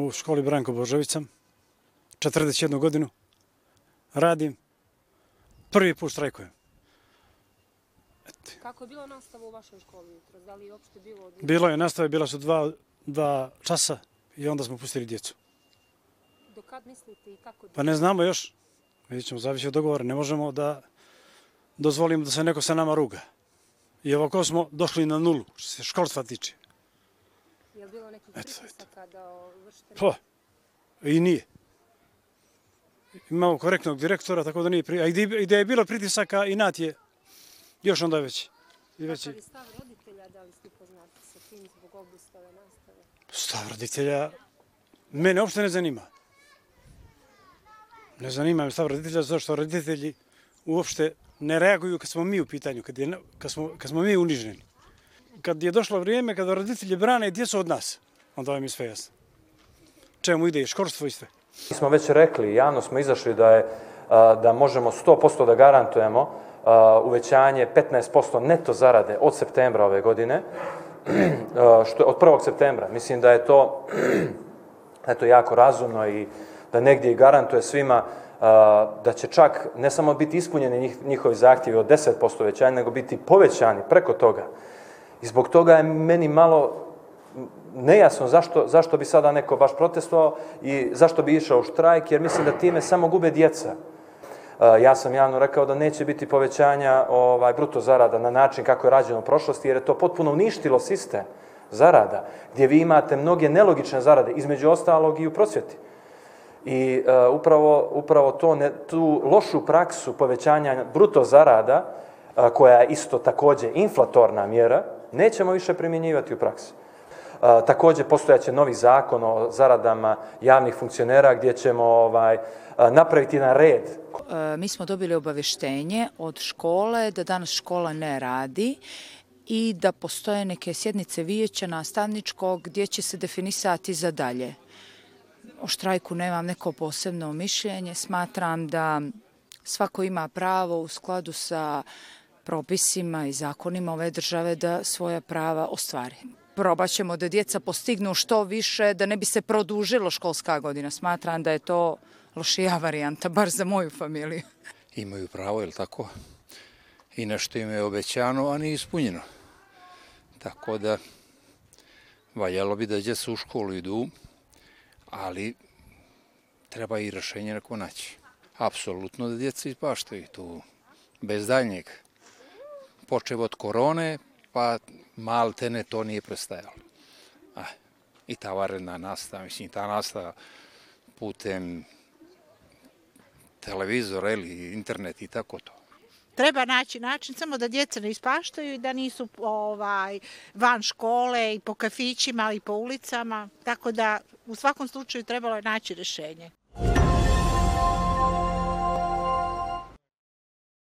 U školi Branko Božović sam, 41 godinu, radim, prvi put štrajkujem. Kako je bila nastava u vašoj školi jutro? Da li je uopšte bilo... Bilo je nastave, bila su dva, dva časa i onda smo pustili djecu. Do kad mislite i kako... Pa ne znamo još, vidjet ćemo, zavisi od dogovora, ne možemo da dozvolimo da se neko sa nama ruga. I ovako smo došli na nulu, što se školstva tiče. Je li bilo nekih Eto, pritisaka da vršite... Pa, i nije. Imamo korektnog direktora, tako da nije pri... A da je bilo pritisaka, i nat je još onda veći. I veći. Kakav je stav roditelja, da li ste upoznati sa tim zbog obustave nastave? Stav roditelja mene uopšte ne zanima. Ne zanima me stav roditelja, zato što roditelji uopšte ne reaguju kad smo mi u pitanju, kad, je, kad, smo, kad smo mi uniženi. Kad je došlo vrijeme kada roditelji brane djecu od nas, onda vam je sve jasno. Čemu ide i školstvo i sve. Mi smo već rekli, javno smo izašli da je da možemo 100% da garantujemo uvećanje 15% neto zarade od septembra ove godine, što je od 1. septembra. Mislim da je to eto jako razumno i da negdje garantuje svima da će čak ne samo biti ispunjeni njihovi zahtjevi od 10% uvećanja, nego biti povećani preko toga. I zbog toga je meni malo nejasno zašto, zašto bi sada neko baš protestovao i zašto bi išao u štrajk, jer mislim da time samo gube djeca. E, ja sam javno rekao da neće biti povećanja ovaj bruto zarada na način kako je rađeno u prošlosti, jer je to potpuno uništilo sistem zarada, gdje vi imate mnoge nelogične zarade, između ostalog i u prosvjeti. I uh, upravo, upravo to ne, tu lošu praksu povećanja bruto zarada, uh, koja je isto takođe inflatorna mjera, nećemo više primjenjivati u praksi. E, takođe postojaće novi zakon o zaradama javnih funkcionera gdje ćemo ovaj napraviti na red. E, Mi smo dobili obaveštenje od škole da danas škola ne radi i da postoje neke sjednice vijeća nastavničkog gdje će se definisati za dalje. O štrajku nemam neko posebno mišljenje. Smatram da svako ima pravo u skladu sa propisima i zakonima ove države da svoja prava ostvari. Probat ćemo da djeca postignu što više, da ne bi se produžilo školska godina. Smatram da je to lošija varijanta, bar za moju familiju. imaju pravo, je li tako? I nešto im je obećano, a nije ispunjeno. Tako da, valjalo bi da djeca u školu idu, ali treba i rešenje neko naći. Apsolutno da djeca ispaštaju tu, bez daljnjeg počeo od korone, pa maltene to nije prestajalo. Ah, I ta varedna nastava, mislim, ta nastava putem televizora ili internet i tako to. treba naći način samo da djeca ne ispaštaju i da nisu ovaj van škole i po kafićima i po ulicama, tako da u svakom slučaju trebalo je naći rješenje.